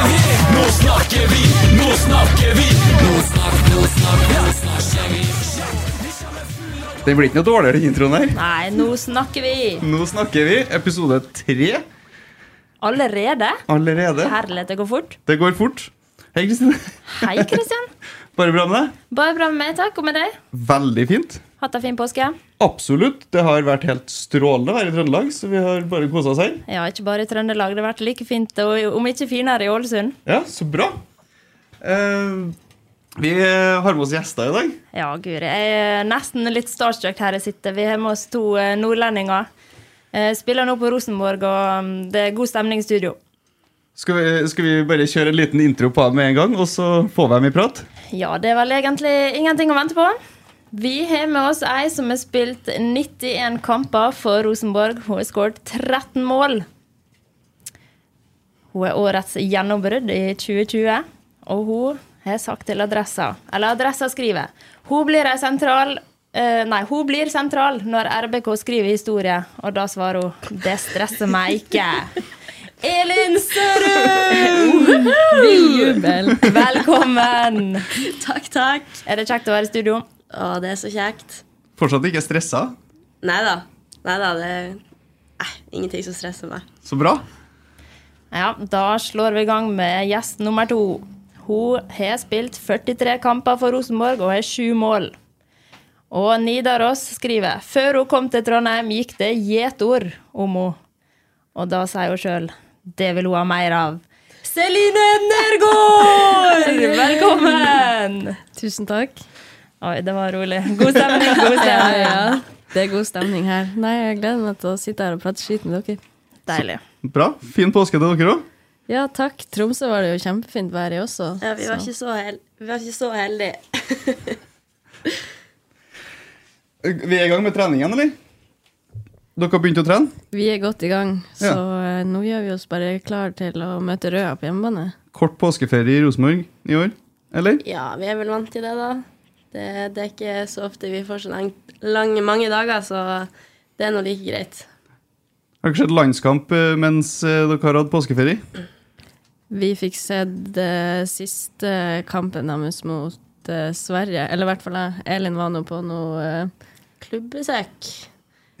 Klatrer vi. Nå snakker vi, nå snakker vi. Nå snakk, nå snakk, nå snakker vi. Den blir ikke noe dårligere, den introen her. Nei, nå snakker vi. Nå snakker vi episode tre Allerede? allerede. Herlighet, det går fort. Det går fort. Hei, Kristine. Hei, Kristian. Bare bra med deg? Bare bra med meg, takk. Og med deg? Veldig fint. Hatt ei fin påske? Absolutt. Det har vært helt strålende å være i Trøndelag, så vi har bare kosa oss her. Ja, ikke bare i Trøndelag. Det har vært like fint, og om ikke finere, i Ålesund. Ja, så bra. Uh, vi har med oss gjester i dag. Ja, guri. Jeg er nesten litt starstruck her jeg sitter. Vi har med oss to eh, nordlendinger. Eh, Spiller nå på Rosenborg, og mm, det er god stemning i studio. Skal vi, skal vi bare kjøre en liten intro på dem med en gang, og så får vi dem i prat? Ja, det er vel egentlig ingenting å vente på. Vi har med oss ei som har spilt 91 kamper for Rosenborg. Hun har skåret 13 mål. Hun er årets gjennombrudd i 2020, og hun har sagt til Adressa Eller Adressa skriver Hun blir sentral uh, Nei, hun blir sentral når RBK skriver historie, og da svarer hun Det stresser meg ikke. Elin Sørum! Jubel. Velkommen! Takk, takk. Er det kjekt å være i studio? Å, det er så kjekt. Fortsatt ikke stressa? Nei da. Nei da, det er eh, ingenting som stresser meg. Så bra. Ja, da slår vi i gang med gjest nummer to. Hun har spilt 43 kamper for Rosenborg og har sju mål. Og Nidaros skriver før hun kom til Trondheim, gikk det gjetord om henne. Og da sier hun sjøl det vil hun ha mer av. Celine Nergård! Velkommen! Tusen takk. Oi, det var rolig. God stemning. god stemning. Ja, det er god stemning her. Nei, Jeg gleder meg til å sitte her og prate skit med dere. Deilig. Bra. Fin påske til dere òg. Ja, takk. Tromsø var det jo kjempefint vær i også. Ja, vi var så- ikke så, hel vi var ikke så heldige. Vi er i gang med treningen, eller? Dere har begynt å trene? Vi er godt i gang, så Ja. eh, nå gjør vi oss bare klar til å møte Røa på hjemmebane. Kort påskeferie i Rosenborg i år, eller? Ja, vi er vel vant til det, da. Det, det er ikke så ofte vi får så lang, lang, mange dager, så det er nå like greit. Har dere sett landskamp eh, mens eh, dere har hatt påskeferie? Vi fikk sett uh, siste kampen deres mot uh, Sverige. Eller i hvert fall jeg. Elin var nå på noe uh, Klubbbesøk.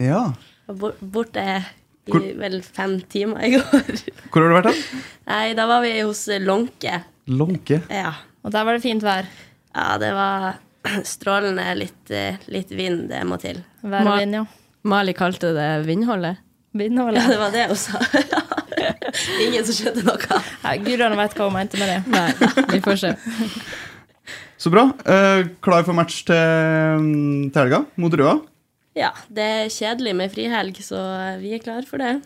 Ja. Borte i Hvor- vel fem timer i går. Hvor har du vært? da? Nei, da var vi hos Lånke. Lånke. Ja. Og der var det fint vær. ja, det var strålende. Litt, eh, litt vind, det må til. Vær og vind, ja. Mali kalte det vindholdet. Ja, det var det hun sa. Ingen som skjønte noe. Ja, Gudene vet hva hun mente med det. Nei, vi får se. Så bra. Eh, klar for match til, mm, til helga mot Røa. Ja, det er kjedelig med frihelg, så vi er klar for det.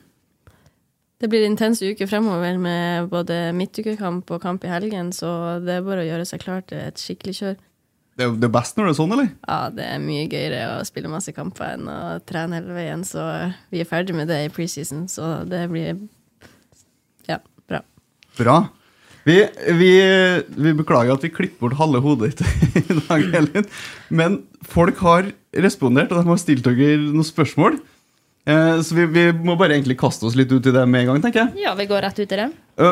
Det blir intense uker fremover med både midtukekamp og kamp i helgen, så det er bare å gjøre seg klar til et skikkelig kjør. Det er, det er best når det er sånn, eller? Ja, det er mye gøyere å spille masse kamper enn å trene hele veien, så vi er ferdig med det i preseason, så det blir ja, bra. Bra. Vi, vi, vi beklager at vi klipper bort halve hodet ditt i dag, Elin. Men folk har respondert, og de har stilt dere noen spørsmål. Eh, så vi, vi må bare egentlig kaste oss litt ut i det med en gang, tenker jeg. Ja, vi går rett ut i det.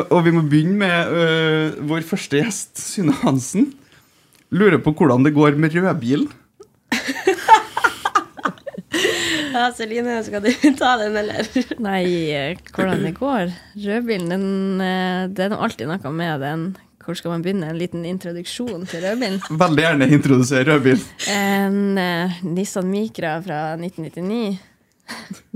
Og vi må begynne med uh, vår første gjest, Synne Hansen. Lurer på hvordan det går med rødbilen. Ja, Celine, skal du ta den, eller? Nei, hvordan det går? Rødbilen, den, eh, det er nå alltid noe med den. Hvor skal man begynne? En liten introduksjon til rødbilen? Veldig gjerne introdusere rødbilen. En uh, Nissan Micra fra 1999.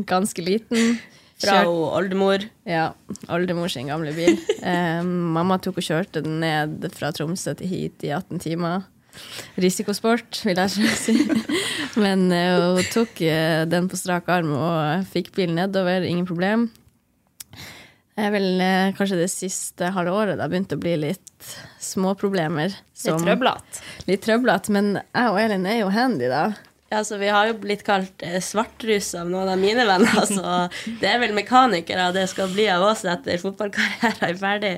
Ganske liten. Fra Kjørt- oldemor. Ja, oldemor sin gamle bil. Eh, mamma tok og kjørte den ned fra Tromsø til hit i 18 timer. Risikosport, vil jeg selv si. Men eh, hun tok eh, den på strak arm og fikk bilen nedover, ingen problem. Det er vel kanskje det siste halve året det har begynt å bli litt småproblemer. Litt trøblete. Litt trøblete, men jeg og Elin er jo handy, da. Ja, så Vi har jo blitt kalt svartrus av noen av mine venner, så det er vel mekanikere det skal bli av oss etter fotballkarrieren er ferdig.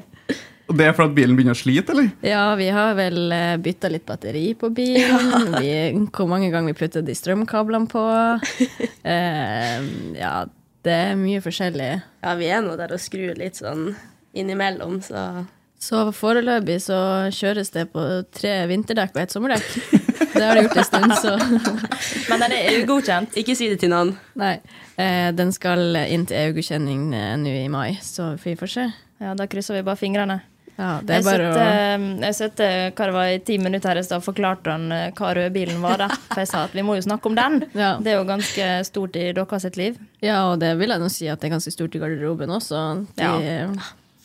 Og det er fordi bilen begynner å slite, eller? Ja, vi har vel bytta litt batteri på bilen. Vi, hvor mange ganger vi putter de strømkablene på. Eh, ja, det er mye forskjellig. Ja, vi er nå der og skrur litt sånn innimellom, så Så foreløpig så kjøres det på tre vinterdekk og ett sommerdekk. Det har de gjort en stund, så Men den er ugodkjent. ikke si det til noen. Nei. Eh, den skal inn til EU-godkjenning eh, nå i mai, så vi får se. Ja, Da krysser vi bare fingrene. Ja, det Jeg er bare å jeg satt hva det var i ti minutter her i stad og forklarte han eh, hva rødbilen var. da. For jeg sa at vi må jo snakke om den. Ja. Det er jo ganske stort i deres liv. Ja, og det vil jeg nå si at det er ganske stort i garderoben også. De Ja.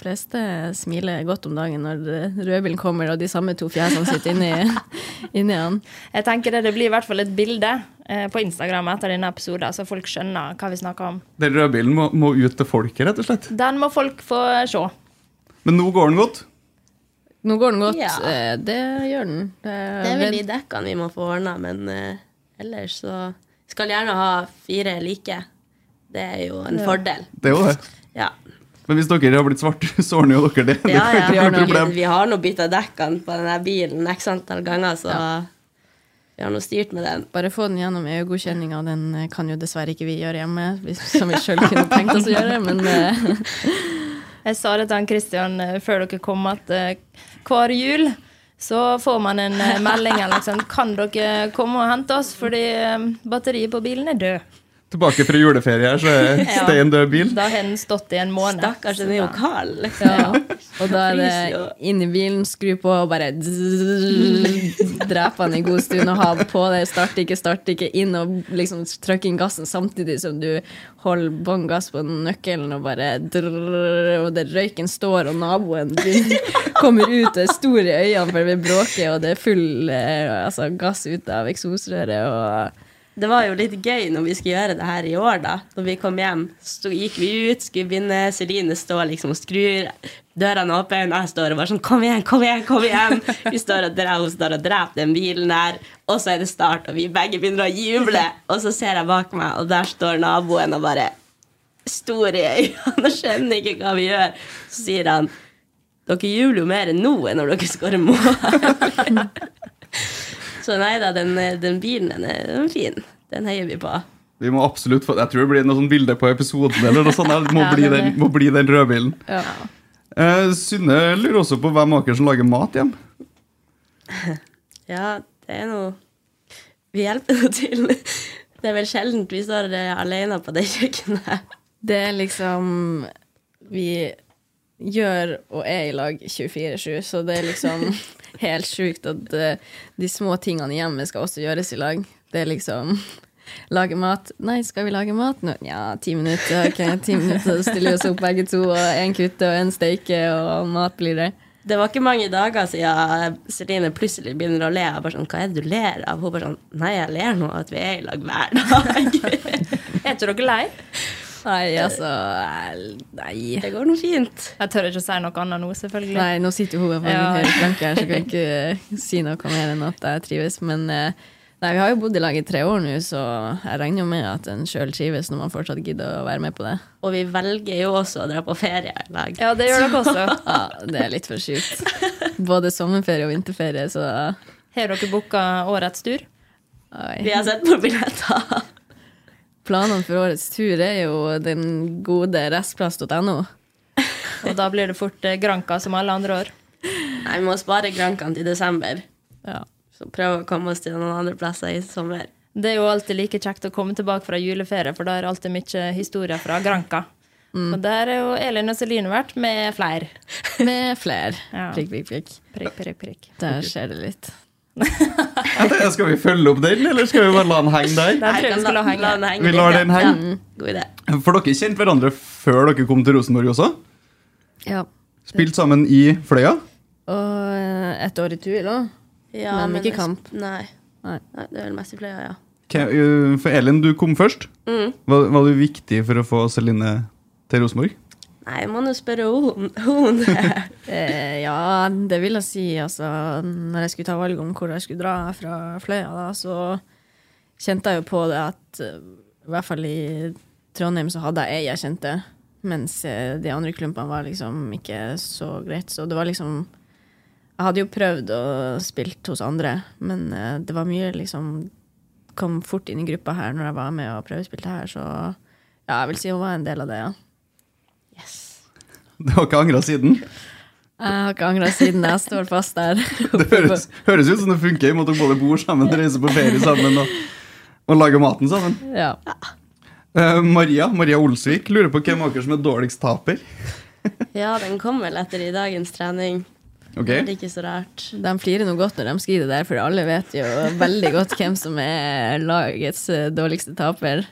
Fleste smiler godt om dagen når rødbilen kommer, og de samme to fjesene sitter inni, inni han. Jeg tenker det, det blir i hvert fall et bilde eh, på Instagram etter denne episoden, så folk skjønner hva vi snakker om. Den rødbilen må, må ut til folket, rett og slett. Den må folk få se. Men nå går den godt. Nå går den godt. Ja. eh, Det gjør den. Det Det er vel de dekkene vi må få ordna, men eh, ellers så skal gjerne ha fire like. Det er jo en fordel. Det er jo det. Ja. Men hvis dere har blitt svarte, så ordner jo dere det. Det Ja, ja. ja. har noe. Vi har nå bytta dekkene på denne bilen x antall ganger, så vi har nå styrt med den. Bare få den gjennom EU-godkjenninga. Den eh, kan jo dessverre ikke vi gjøre hjemme, som vi sjøl kunne tenkt oss å gjøre, men eh, Jeg sa det til han Christian eh, før dere kom, at hver jul så får man en melding eller liksom, kan dere komme og hente oss fordi batteriet på bilen er død. Tilbake fra juleferie her, så er Ja. stein død bil. Da har den stått i en måned. Stakkars, den er jo kald. ja. Og da er det inn i bilen, skru på og bare drepe han i god stund og ha på det. Start ikke, start ikke. Inn og liksom trykke inn gassen samtidig som du holder bånn gass på nøkkelen og bare drrrr, Og det røyken står, og naboen kommer ut og er stor i øynene for det bråker, og det er full eh, altså, gass ut av eksosrøret. og Det var jo litt gøy når vi skulle gjøre det her i år, da. Når vi kom hjem, så gikk vi ut, skulle begynne. Celine står liksom og skrur. Dørene åpne, og jeg står og bare sånn Kom igjen, kom igjen, kom igjen! Vi står og drar, hun står og dreper den bilen der. Og så er det start, og vi begge begynner å juble. Og så ser jeg bak meg, og der står naboen og bare stor i øynene og skjønner ikke hva vi gjør. Så sier han dere jubler jo mer enn nå enn når dere skårer mål. Så nei da, den, den bilen den er, den er fin. Den heier vi på. Vi må absolutt få, Jeg tror det blir noe sånn bilde på episoden. eller noe sånt. Det må, Ja, bli den, må bli den rødbilen. Ja. Eh, Synne lurer også på hvem av dere som lager mat hjem. Ja, det er noe Vi hjelper nå til. Det er vel sjelden vi står eh, alene på det kjøkkenet. Det er liksom Vi gjør og er i lag 24-7, så det er liksom helt sjukt at eh, de små tingene i hjemmet skal også gjøres i lag. Det er liksom Lage mat. Nei, skal vi lage mat nå? Ja, ti minutter. Ok, ti minutter, så stiller vi oss opp begge to, og én kutte og én steike, og mat blir det. Det var ikke mange dager siden Celine plutselig begynner å le. Jeg bare sånn, Hva er det du ler av? Hun bare sånn Nei, jeg ler nå at vi er i lag hver dag. Er ikke dere lei? Nei, altså Nei. Det går nå fint. Jeg tør ikke å si noe annet nå, selvfølgelig. Nei, nå sitter jo hun på Ja. min høyre flanke her, så kan jeg ikke eh, si noe mer enn at jeg trives. Men eh, nei, vi har jo bodd i lag i tre år nå, så jeg regner jo med at en sjøl trives når man fortsatt gidder å være med på det. Og vi velger jo også å dra på ferie i lag. Ja, det gjør dere også. Ja, det er litt for sjukt. Både sommerferie og vinterferie, så Har dere booka årets tur? oi. Vi har sett på billetter. Planene for årets tur er jo den gode restplass.no. Og da blir det fort eh, Granka som alle andre år. Nei, vi må spare Grankan til desember. Ja. Så prøve å komme oss til noen andre plasser i sommer. Det er jo alltid like kjekt å komme tilbake fra juleferie, for da er det alltid mye historier fra Granka. Og der er jo Elin og Celine vært med flere. Med flere. Ja. Prikk, prikk, prikk. Prikk, prikk, prikk. Der skjer det litt. Tenker, Skal vi følge opp den, eller skal vi bare la den henge der? Vi skal la la den henge Vi lar den henge. Ja, god idé. For dere kjente hverandre før dere kom til Rosenborg også? Ja. Spilt sammen i Fløya? Og eh, et år i tur òg. Ja, Men ikke det- kamp. Nei. Nei. Nei, det er vel mest i fløya, ja. Uh, For Elin, du kom først. Mm. Var, var det viktig for å få Celine til Rosenborg? Nei, jeg må jo spørre hun. Eh, ja, det vil jeg si. Altså, når jeg skulle ta valg om hvor jeg skulle dra fra Fløya, da, så kjente jeg jo på det at eh, i hvert fall i Trondheim så hadde jeg ei jeg kjente, mens eh, de andre klumpene var liksom ikke så greit. Så det var liksom Jeg hadde jo prøvd å spilt hos andre, men det var mye liksom Kom fort inn i gruppa her når jeg var med og prøvespilte her, så ja, jeg vil si hun var en del av det, ja. Du har ikke angra siden? Jeg har ikke angra siden jeg står fast der. Det høres, høres ut som det funker. I måtte både bo sammen, reise på ferie sammen og, og lage maten sammen. Ja. Uh, Maria Maria Olsvik lurer på hvem av dere som er dårligst taper. Ja, den kom vel etter i dagens trening. Okay. Det er ikke så rart. De flirer noe godt når de skriver det der, for alle vet jo veldig godt hvem som er lagets eh, dårligste taper.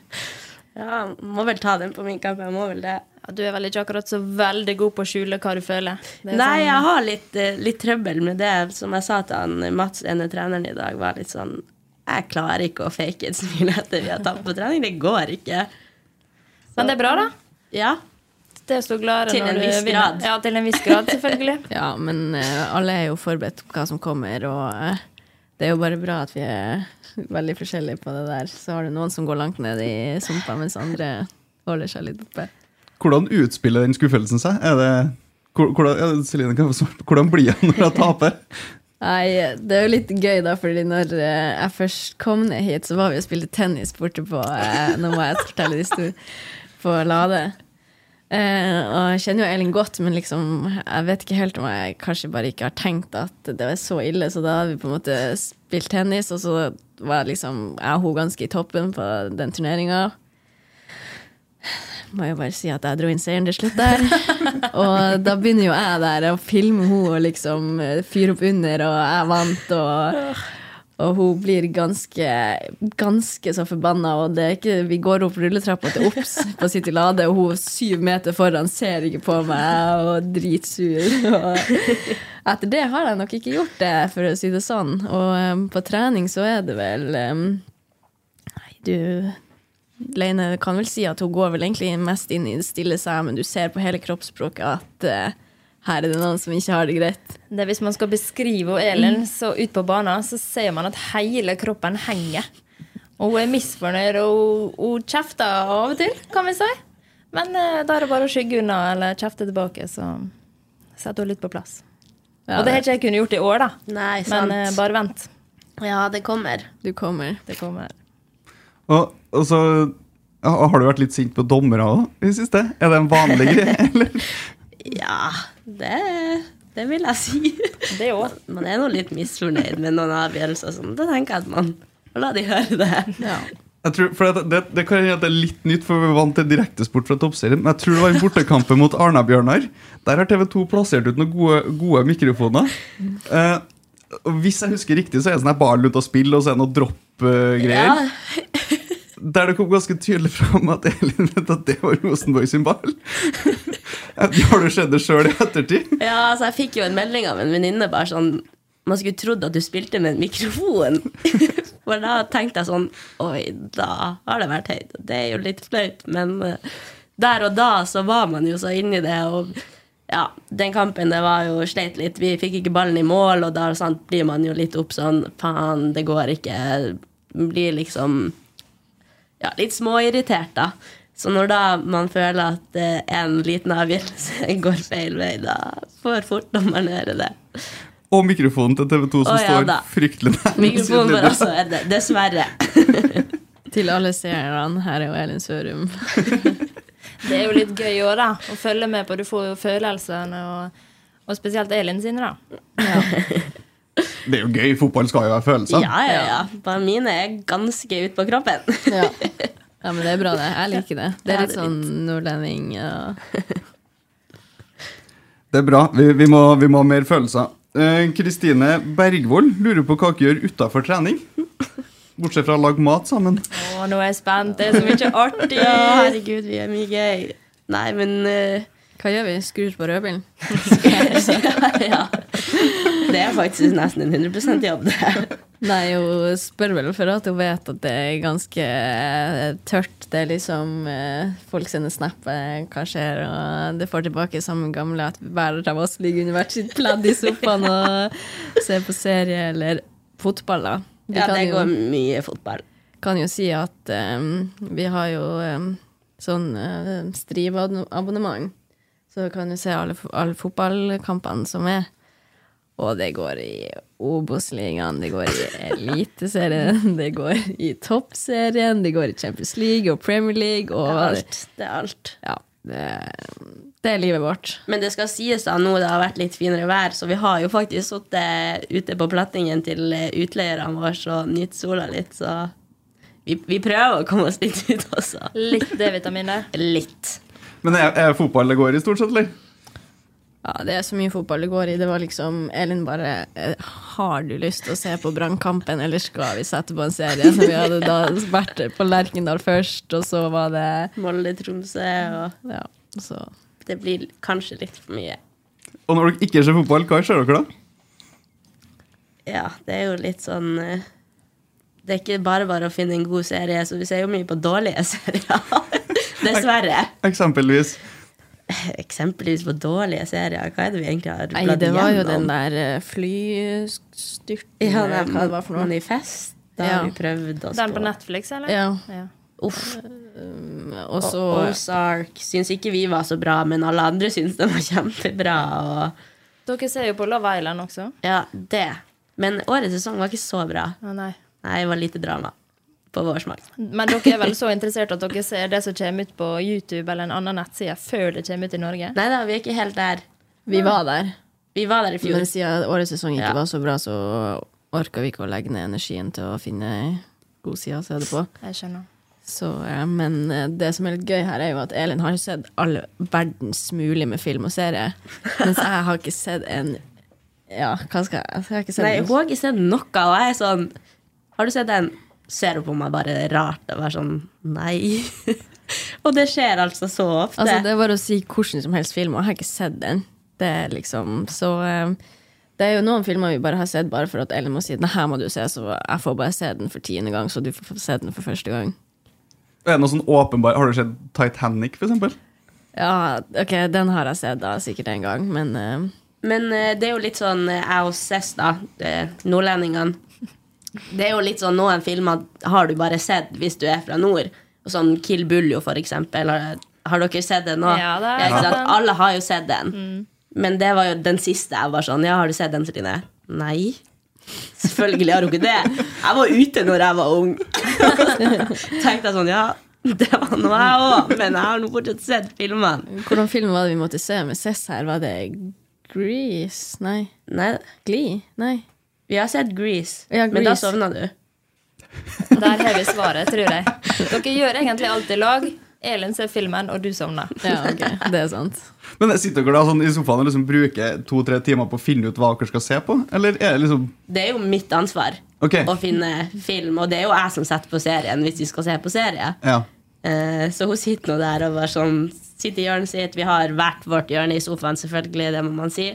Ja, må vel ta den på min kamp. Jeg må vel det. Ja, du er vel ikke akkurat så veldig god på å skjule hva du føler. Det er Nei, sånn- jeg har litt, eh, litt trøbbel med det. Som jeg sa til han Mats, ene treneren i dag, var litt sånn Jeg klarer ikke å fake et smil etter vi har tapt på trening. Det går ikke. Men det er bra, da. Ja. Det er så glad Til en viss grad. Ja, til en viss grad, selvfølgelig. Ja, men uh, alle er jo forberedt på hva som kommer, og eh, det er jo bare bra at vi er veldig forskjellige på det der. Så har du noen som går langt ned i sumpa, mens andre holder seg litt oppe. Hvordan utspiller den skuffelsen seg? Er det, hvordan, Celine, jeg hvordan blir det når jeg taper? Nei, det er jo litt gøy, da, fordi når eh, jeg først kom ned hit, så var vi og spilte tennis borte på eh, Nå må jeg fortelle de store På Lade. Eh, og jeg kjenner jo Elin godt, men liksom, jeg vet ikke helt om jeg kanskje bare ikke har tenkt at det var så ille, så da hadde vi på en måte spilt tennis, og så var liksom jeg og hun ganske i toppen på den turneringa. Må jo bare si at jeg dro inn seieren til slutt der. Og da begynner jo jeg der å filme henne og liksom eh, fyre opp under, og jeg vant, og, og hun blir ganske, ganske så forbanna. Og det er ikke, vi går opp rulletrappa til Ops på City Lade, og hun er syv meter foran, ser ikke på meg, og dritsur. Og etter det har jeg nok ikke gjort det, for å si det sånn. Og um, på trening så er det vel um, Nei, du Leine kan vel si at hun går vel egentlig mest inn i det stille seg, men du ser på hele kroppsspråket at eh, her er det noen som ikke har det greit. Det er Hvis man skal beskrive Elin så ut på banen, så ser man at hele kroppen henger. Og hun er misfornøyd, og hun, kjefter av og til, kan vi si. Men eh, da er det bare å skygge unna eller kjefte tilbake, så setter hun litt på plass. Ja, og det har ikke jeg kunnet gjort i år, da. Nei, sant. Men eh, bare vent. Ja, det kommer. Du kommer. Det kommer. Og, og så ja, Har du vært litt sint på dommere òg i det siste? Er det en vanlig greie? eller? Ja, det, det vil jeg si. Det òg. Man er nå litt misfornøyd med noen avgjørelser sånn. Da tenker jeg at man må la de høre det. Ja. Jeg tror, for det, det, det kan hende at det er litt nytt, for vi er vant til direktesport fra toppserien. Men jeg tror det var i bortekampen mot Arna-Bjørnar. Der har TV 2 plassert ut noen gode, gode mikrofoner. Eh, hvis jeg husker riktig, så er det sånn her ball ut og spill, og så er det noen dropp-greier. Ja, Der det kom ganske tydelig fram at at det var Rosenborg sin ball. Har du sett det sjøl i ettertid? Ja, altså Jeg fikk jo en melding av en venninne bare sånn Man skulle trodd at du spilte med en mikrofon. For da tenkte jeg sånn Oi, da har det vært høyt. Det er jo litt flaut, men eh, der og da så var man jo så inni det. Og ja, den kampen det var jo sleit litt. Vi fikk ikke ballen i mål, og da sant, blir man jo litt opp sånn Faen, det går ikke. Blir liksom ja, litt småirritert, da. Så når da man føler at eh, en liten avgjørelse går feil vei, da får fort dommeren høre det. Og mikrofonen til TV 2 som oh, ja står da. fryktelig nær. Mikrofonen vår også er det, dessverre. Til alle seerne, her er jo Elin Sørum. Det er jo litt gøy òg, da. Å følge med på. Du får jo følelsene, og, og spesielt Elin sine, da. Det er jo gøy. Fotball skal jo være følelser. Ja, ja, ja. Bare mine er ganske ut på kroppen. Ja. Ja, men det er bra, det. Jeg liker det. Det er litt sånn nordlending. Ja. Det er bra. Vi, vi, må, vi må ha mer følelser. Eh, Kristine Bergvold lurer på hva dere gjør utafor trening. Bortsett fra å lage mat sammen. Å, nå er jeg spent. Det er så mye artig. Ja, herregud, vi er mye gøy. Nei, men eh, Hva gjør vi? Skrur på rødbilen? ja. Det er faktisk nesten en 100 jobb, det. Nei, hun spør vel for at hun vet at det er ganske eh, tørt. Det er liksom eh, Folk sender snap, eh, hva skjer, og det får tilbake samme gamle at hver av oss ligger under hvert sitt pledd i sofaen og ser på serie eller fotball, da. Vi Ja, det det jo- går mye fotball. kan jo si at um, vi har jo um, sånn uh, Strive-abonnement, så kan du se alle, alle fotballkampene som er. Og det går i Obos-ligaen, det går i Eliteserien, det går i Toppserien, det går i Champions League og Premier League og Det er alt. Det er alt. Ja, det, det er livet vårt. Men det skal sies da, nå det har vært litt finere vær, så vi har jo faktisk sittet ute på plattingen til eh, utleierne våre og nytt sola litt, så vi, vi prøver å komme oss litt ut også. Litt D-vitamin der. Litt. Men er, er fotball det går i, stort sett, eller? Ja, det er så mye fotball det går i. Det var liksom Elin bare eh, Har du lyst til å se på Brannkampen, eller skal vi sette på en serie? Så vi hadde da vært på Lerkendal først, og så var det Molde-Tromsø, og Ja, så det blir kanskje litt for mye. Og når dere ikke ser fotball, hva ser dere da? Ja, det er jo litt sånn eh, Det er ikke bare bare å finne en god serie, så vi ser jo mye på dårlige serier. Dessverre. Eksempelvis. Eksempelvis på dårlige serier. Hva er det vi egentlig har bladd igjennom? det var jo den der eh, flystyrten Ja, hva det var for noe. Manifest. Da Ja. har vi prøvd oss Den på Netflix, eller? Ja. Ja. Uff. Og så Ozark syns ikke vi var så bra, men alle andre syns den var kjempebra. Og Dere ser jo på Love Island også. ja, det. Men årets sesong var ikke så bra. Ah, nei. Nei, det var lite drama. På vår smak. Men dere er vel så interessert at dere ser det som kommer ut på YouTube eller en annen nettside før det kommer ut i Norge? Nei da, vi er ikke helt der. Vi var der. Vi var der i fjor. Men siden årets sesong ikke Ja. var så bra, så orka vi ikke å legge ned energien til å finne god side å se det på. Jeg skjønner. Så, ja, men eh, det som er litt gøy her, er jo at Elin har sett all verdens mulig med film og serie. Mens jeg har ikke sett en Ja, hva skal jeg Jeg har ikke sett Nei, hun har ikke sett noe, og jeg er sånn Har du sett den? Ser hun på meg bare rart og bare sånn Nei. og det skjer altså så ofte. Altså, det er bare å si hvordan som helst film, og jeg har ikke sett den. Det er liksom Så eh, det er jo noen filmer vi bare har sett bare for at Ellen må si den her må du se, så jeg får bare se den for tiende gang, så du får se den for første gang. Er det noe sånn åpenbar Har du sett Titanic, for eksempel? Ja, ok, den har jeg sett da sikkert en gang, men uh... Men uh, det er jo litt sånn jeg og Cess, da, nordlendingene Det er jo litt sånn noen filmer har du bare sett hvis du er fra nord. Sånn Kill Buljo, for eksempel. Har, har dere sett den nå? Ja, det er, ja. Alle har jo sett den. Men det var jo den siste jeg var sånn Ja, har du sett den, Celine? Nei. Selvfølgelig har hun ikke det. Jeg var ute når jeg var ung. Tenkte jeg sånn, ja, det var nå jeg òg, men jeg har nå fortsatt sett filmene. hvordan film var det vi måtte se med Cess her? Var det Grease? Nei. Nei, Glee? Nei. Vi har sett Grease, Ja, men da Grease. sovna du. Der har vi svaret, tror jeg. Dere gjør egentlig alt i lag. Elin ser filmen, og du sovner. Ja, ok, det er sant. Men Sitter dere da sånn i sofaen og liksom bruker to-tre timer på å finne ut hva dere skal se på? Eller er det liksom Det er jo mitt ansvar okay. å finne film, og det er jo jeg som setter på serien hvis vi skal se på serie. Ja. Eh, så hun sitter nå der og bare sånn Sitter i hjørnet sitt. Vi har hvert vårt hjørne i sofaen, selvfølgelig, det må man si.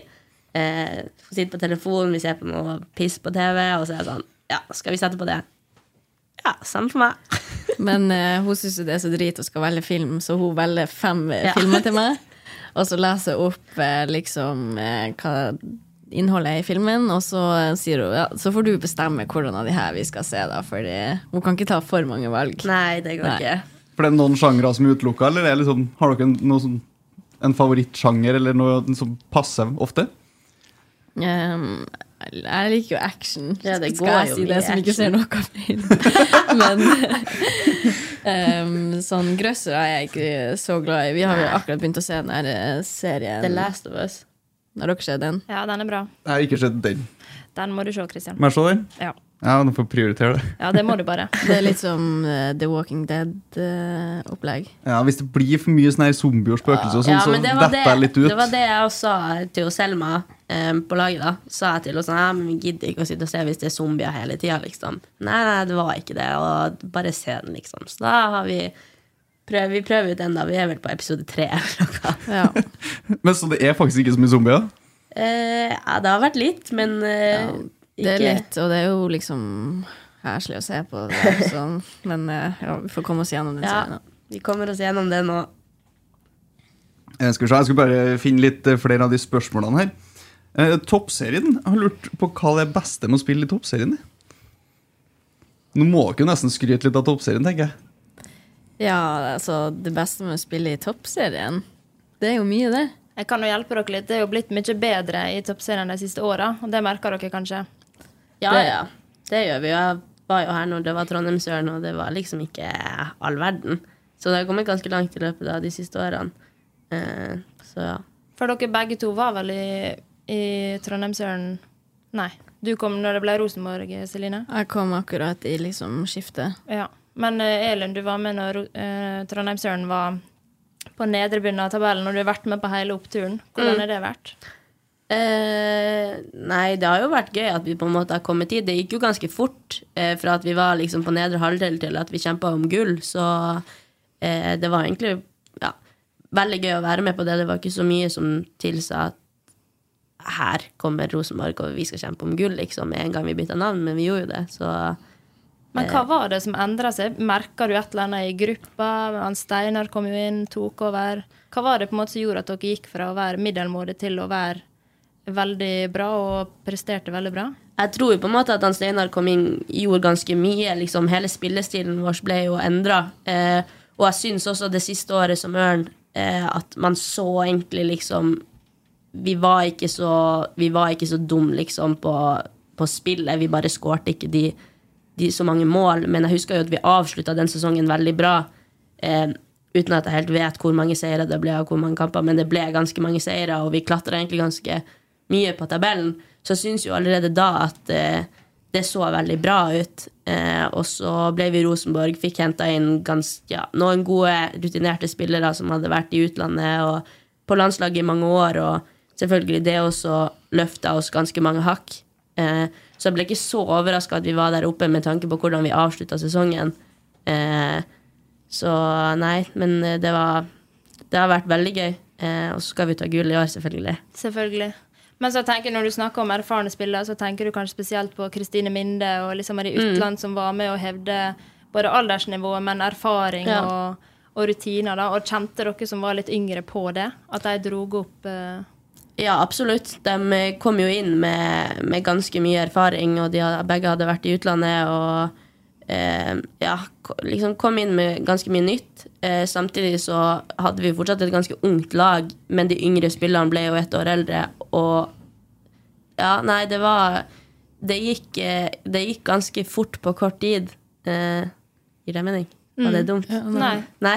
Eh, hun sitter på telefonen, vi ser på noe piss på TV, og så er det sånn Ja, skal vi sette på det? Ja, samme for meg. Men eh, hun syns jo det er så drit og skal velge film, så hun velger fem eh, Ja. filmer til meg. Og så leser hun opp eh, liksom eh, hva innholdet er i filmen, og så eh, sier hun ja, så får du bestemme hvordan av de her vi skal se, da, fordi hun kan ikke ta for mange valg. Nei, det går Nei. ikke. For det er noen sjangre som er utelukka, eller er liksom, har dere en, noe sånn, en favorittsjanger eller noe som passer ofte? Um, jeg liker jo action. Ja, det skal går jeg si det som ikke ser noe film. Men um, sånn grøssere er jeg ikke så glad i. Vi har jo akkurat begynt å se den her eh, serien. The Last of Us. Har dere sett den? Ja, den er bra. Jeg har ikke sett den. Den må du se, Christian. Må jeg se den? Ja, Ja, nå får prioritere det. ja det må du bare. Det er litt som uh, The Walking Dead-opplegg. Ja, Hvis det blir for mye sånn her zombie og spøkelser, ja, sånn, Ja, så detter det, jeg litt ut. det var det jeg også sa til Selma eh, på laget. da Sa jeg til henne sånn, ja, men vi gidder ikke å sitte og se hvis det er zombier hele tida. Liksom. Nei, nei, det var ikke det. Og bare se den, liksom. Så da har vi prøv, vi prøver ut den, da. Vi er vel på episode tre. eller noe. Ja. Men Så det er faktisk ikke så mye zombier? Eh, ja, det har vært litt, men eh, Det er ikke litt, og det er jo liksom heslig å se på. Det, sånn. Men eh, ja, vi får komme oss gjennom den Ja, serien. vi kommer oss gjennom det nå. Jeg skal, se, jeg skal bare finne litt flere av de spørsmålene her. Eh, toppserien. Jeg har lurt på hva det er beste med å spille i toppserien. Nå må dere jo nesten skryte litt av toppserien, tenker jeg. Ja, altså det beste med å spille i toppserien, det er jo mye, det. Jeg kan jo hjelpe dere litt. Det er jo blitt mye bedre i toppserien de siste åra, og det merker dere kanskje. Ja, Det- ja. Det gjør vi. Jeg var jo her når det var Trondheimsøren, og det var liksom ikke all verden. Så det har kommet ganske langt i løpet av de siste årene. Eh, så ja. For dere begge to var vel i, i Trondheimsøren Nei, du kom når det ble Rosenborg, Celine? Jeg kom akkurat i liksom skiftet. Ja. Men eh, Elin, du var med når uh, Trondheimsøren var på nedre bunn av tabellen, og du har vært med på hele oppturen. Hvordan Mm. har det vært? Eh, nei, det har jo vært gøy at vi på en måte har kommet hit. Det gikk jo ganske fort eh, fra at vi var liksom på nedre halvdel til at vi kjempa om gull. Så eh, det var egentlig ja, veldig gøy å være med på det. Det var ikke så mye som tilsa at her kommer Rosenborg, og vi skal kjempe om gull liksom, med en gang vi bytta navn, men vi gjorde jo det. Så Men hva var det som endra seg? Merka du et eller annet i gruppa? Han Steinar kom jo inn, tok over. Hva var det på en måte som gjorde at dere gikk fra å være middelmådig til å være veldig bra og presterte veldig bra? Jeg tror på en måte at han Steinar kom inn, gjorde ganske mye. Liksom, hele spillestilen vår ble jo endra. Eh, og jeg syns også det siste året som Ørn eh, at man så egentlig liksom Vi var ikke så, vi var ikke så dum liksom på, på spillet. Vi bare skårte ikke de, de så mange mål. Men jeg husker jo at vi avslutta den sesongen veldig bra. Eh, uten at jeg helt vet hvor mange seire det ble, og hvor mange kamper, men det ble ganske mange seire, og vi klatra egentlig ganske mye på tabellen. Så jeg syns jo allerede da at eh, det så veldig bra ut. Eh, og så ble vi Rosenborg, fikk henta inn ganske, ja, noen gode, rutinerte spillere som hadde vært i utlandet og på landslaget i mange år, og selvfølgelig det også løfta oss ganske mange hakk. Eh, så jeg ble ikke så overraska at vi var der oppe med tanke på hvordan vi avslutta sesongen. Eh, så nei, men eh, det var Det har vært veldig gøy. Eh, og så skal vi ta gull i år, selvfølgelig. Selvfølgelig. Men så tenker jeg når du snakker om erfarne spillere, så tenker du kanskje spesielt på Kristine Minde og liksom de Mm. utland som var med og hevde både aldersnivået, men erfaring Ja. og, og rutiner. da, Og kjente dere som var litt yngre på det? At de drog opp eh, Ja, absolutt. De kom jo inn med, med ganske mye erfaring, og de hadde, begge hadde vært i utlandet og eh, ja, liksom kom inn med ganske mye nytt. Eh, samtidig så hadde vi fortsatt et ganske ungt lag, men de yngre spillerne ble jo ett år eldre, og ja, nei, det var Det gikk, eh, det gikk ganske fort på kort tid. Eh, gir det mening? Var det dumt? Nei. Nei.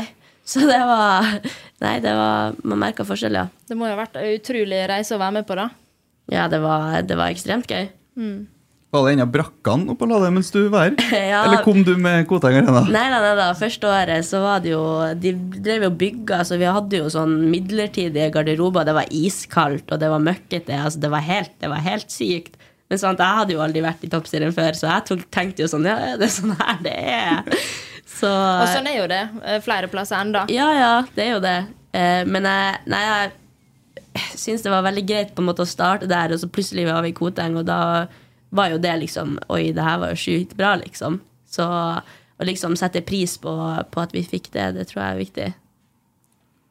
Så det var Nei, det var Man merka forskjell, ja. Det må jo ha vært en utrolig reise å være med på, da. Ja, det var, det var ekstremt gøy. Var det en av brakkene oppå Lade mens du var her? Ja. Eller kom du med Koteng Arena? Nei, nei, nei, da. Første året så var det jo De drev jo og bygga, så vi hadde jo sånn midlertidige garderober. Det var iskaldt, og det var møkkete. Altså, det, var helt, det var helt sykt. Men sant, jeg hadde jo aldri vært i toppserien før, så jeg tok, tenkte jo sånn Ja, det er sånn her det er. Så Og sånn er jo det eh, flere plasser enda. Ja, ja, det er jo det. Eh, men jeg, nei, jeg syns det var veldig greit på en måte å starte der, og så plutselig var vi i Koteng, og da var jo det liksom Oi, det her var jo sjukt bra, liksom. Så å liksom sette pris på, på at vi fikk det, det tror jeg er viktig.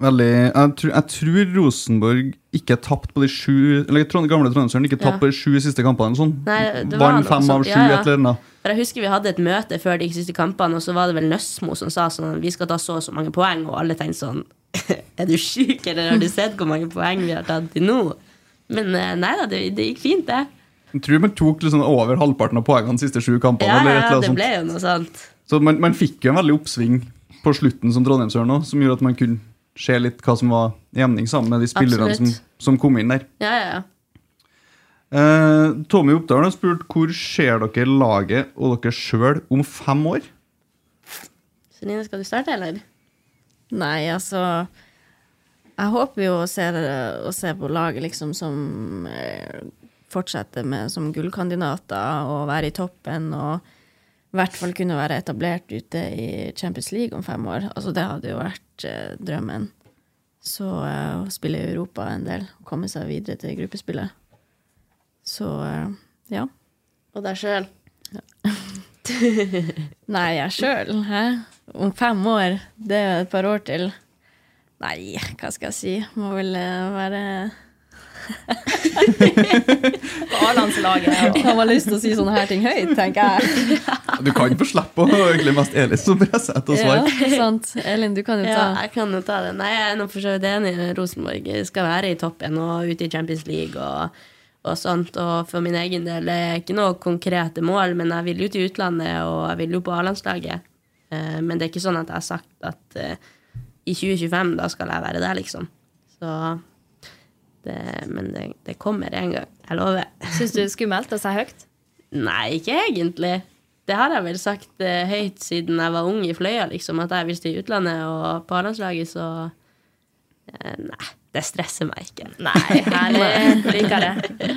Veldig, jeg, tror, jeg tror Rosenborg ikke tapt på de sju Eller gamle Trondheimsøren ikke tapt Ja. på de sju siste kampene. Sånn. Nei, det var Vant fem fem av sju, Ja, ja. et eller annet. For jeg husker vi hadde et møte før de siste kampene, og så var det vel Nøsmo som sa sånn Vi skal ta så og så mange poeng, og alle tenkte sånn Er du sjuk, eller har du sett hvor mange poeng vi har tatt til nå? Men eh, nei da, det, det gikk fint, det. Jeg tror man tok liksom over halvparten av poengene de siste sju kampene. Ja, eller eller det ble jo noe sånt. Så man, man fikk jo en veldig oppsving på slutten som Trondheimsøren òg, som gjorde at man kunne se litt hva som var jevning sammen med de spillerne som, som kom inn der. Ja, ja, ja. Eh, Tommy Oppdal har spurt hvor ser dere laget og dere sjøl om fem år? Celine, skal du starte, eller? Nei, altså Jeg håper jo å se, å se på laget liksom som eh, fortsetter med som gullkandidater og være i toppen og i hvert fall kunne være etablert ute i Champions League om fem år. Altså det hadde jo vært eh, drømmen. Så eh, å spille i Europa en del, komme seg videre til gruppespillet. Så eh, ja. Og deg sjøl? Nei, jeg sjøl, hæ? Om fem år. Det er et par år til. Nei, hva skal jeg si? Må vel eh, være På A-landslaget. og- Har man lyst til å si sånne her ting høyt, tenker jeg. Du kan få slippe å egentlig mest Elin som presser etter svar. Ja, sant. Elin, du kan jo Ja, ta jeg kan jo ta det. Nei, jeg er nå for så vidt enig. Rosenborg skal være i toppen og ute i Champions League og, og sånt. Og for min egen del det er ikke noe konkrete mål, men jeg vil jo til utlandet, og jeg vil jo på A-landslaget. Eh, Men det er ikke sånn at jeg har sagt at eh, i 2025, da skal jeg være der, liksom. Så det, Men det, det kommer en gang. Jeg lover. Syns du det er skummelt å si høyt? Nei, ikke egentlig. Det har jeg vel sagt eh, høyt siden jeg var ung i Fløya, liksom, at jeg vil til utlandet og på A-landslaget, så eh, Nei, det stresser meg ikke. Nei, herlig. Liker det.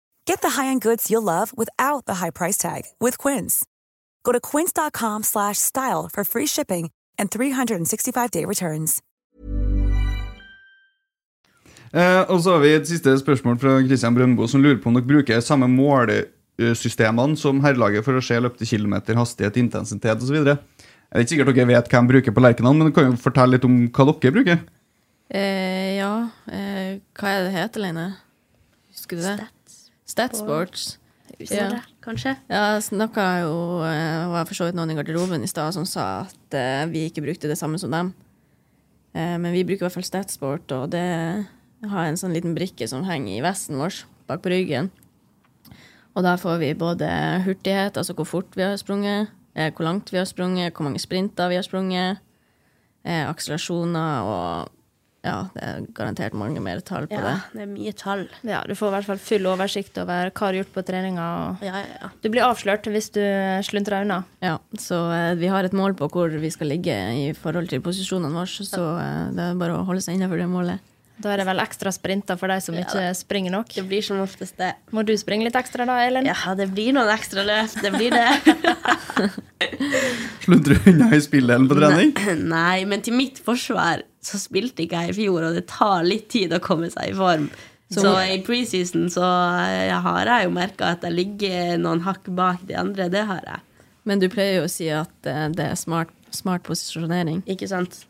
Get the high-end goods you'll love without the high price tag with Quince. Go to quince.com slash style for free shipping and 365-day returns. Eh, og så har vi et siste spørsmål fra Christian Brøndbo, som lurer på om dere bruker samme målesystemene som herrelaget for å se løpte kilometer, hastighet, intensitet osv. Det er ikke sikkert dere vet hva de bruker på Lerkendal, men dere kan jo fortelle litt om hva dere bruker. Eh, ja, eh, hva er det heter, Leine? Husker du det? Statsports. Ja, kanskje? Ja, snakka jo eh, var for så vidt noen i garderoben i stad som sa at uh, vi ikke brukte det samme som dem. Uh, men vi bruker i hvert fall Statsport, og det har en sånn liten brikke som henger i vesten vår bak på ryggen. Og der får vi både hurtighet, altså hvor fort vi har sprunget, eh, hvor langt vi har sprunget, hvor mange sprinter vi har sprunget, eh, akselerasjoner og ja, det er garantert mange mer tall på Ja, det. det er mye tall. Ja, du får i hvert fall full oversikt over hva du har gjort på treninga. og Ja, ja, ja. Du blir avslørt hvis du sluntrer unna. Ja, så eh, vi har et mål på hvor vi skal ligge i forhold til posisjonene våre, så eh, det er bare å holde seg innenfor det målet. Da er det vel ekstra sprinter for de som ikke springer nok. Det blir som oftest det. Må du springe litt ekstra da, Elin? Ja, det blir noen ekstra løp. Det blir det. Slutter du unna i spilldelen på trening? Nei, men til mitt forsvar så spilte ikke jeg i fjor, og det tar litt tid å komme seg i form. Så, Så- i preseason så eh, har jeg jo merka at jeg ligger noen hakk bak de andre. Det har jeg. Men du pleier jo å si at eh, det er smart, smart posisjonering. Ikke sant?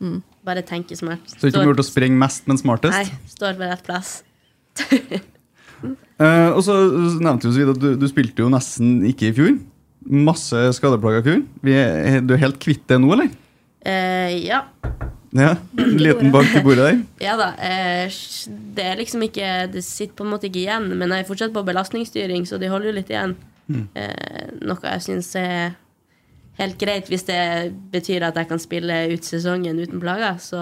Bare tenke smart. Så det er ikke mulig å sprenge mest, men smartest? Nei, står på rett plass. Eh, og så nevnte du så vidt at du, du spilte jo nesten ikke i fjor. Masse skadeplager i fjor. Vi er, du er helt kvitt det nå, eller? Eh, ja. Ja, En liten bank i bordet der. Ja da. Eh, det er liksom ikke Det sitter på en måte ikke igjen, men jeg er fortsatt på belastningsstyring, så de holder jo litt igjen. Mm. Eh, noe jeg syns er helt greit hvis det betyr at jeg kan spille ut sesongen uten plager. Så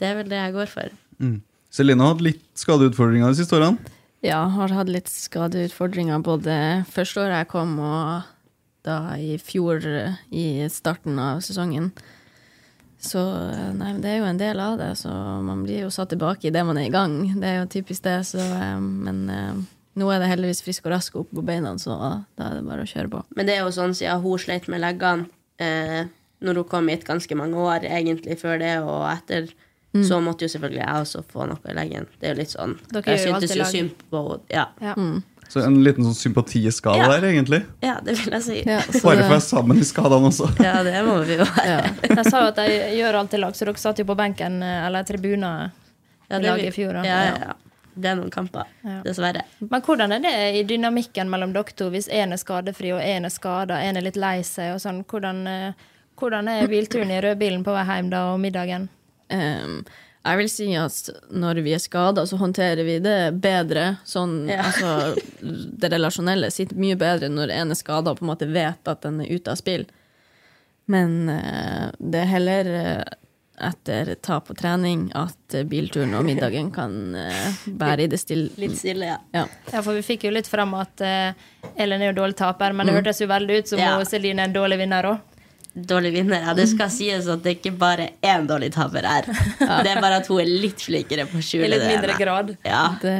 det er vel det jeg går for. Mm. Celine har hatt litt skadeutfordringer de siste årene. Ja, har hatt litt skadeutfordringer både første året jeg kom, og da i fjor i starten av sesongen. Så nei, men det er jo en del av det, så man blir jo satt tilbake i det man er i gang. Det er jo typisk det, så eh, Men eh, nå er det heldigvis frisk og rask opp på beina, så da er det bare å kjøre på. Men det er jo sånn siden hun sleit med leggene eh, når hun kom hit ganske mange år, egentlig før det og etter, Mm. så måtte jo selvfølgelig jeg også få noe i leggen. Det er jo litt sånn Dere Jeg syntes jo lag. synd på henne. Ja. Ja. Så en liten sånn sympatiskala Ja. der, egentlig. ja, det vil jeg si. Ja, så Bare for å være sammen i skadene også. Ja, det må vi jo være. ja. De sa jo at jeg gjør alltid lag, så dere satt jo på benken eh, eller tribuner Ja, i laget i fjor. Ja, ja, ja. Det er noen kamper, Ja. dessverre. Men hvordan er det i dynamikken mellom dere to hvis én er skadefri og én er skada, én er litt lei seg og sånn? Hvordan, eh, hvordan er bilturen i rødbilen på vei hjem da og middagen? Um, jeg vil si at når vi er skada, så håndterer vi det bedre. Sånn, Ja. altså, det relasjonelle sitter mye bedre når en er skada og på en måte vet at den er ute av spill. Men uh, det er heller eh, etter tap og trening at eh, bilturen og middagen kan uh, bære i det stille. Litt stille, ja. Ja. Ja, for vi fikk jo litt fram at uh, Ellen er jo dårlig taper, men det hørtes jo veldig ut som Ja. Celine er en dårlig vinner òg. Dårlig vinner. Ja, det skal sies at det ikke bare én dårlig taper her. Det er bare at hun er litt flinkere på å I litt mindre grad. Ja. Det,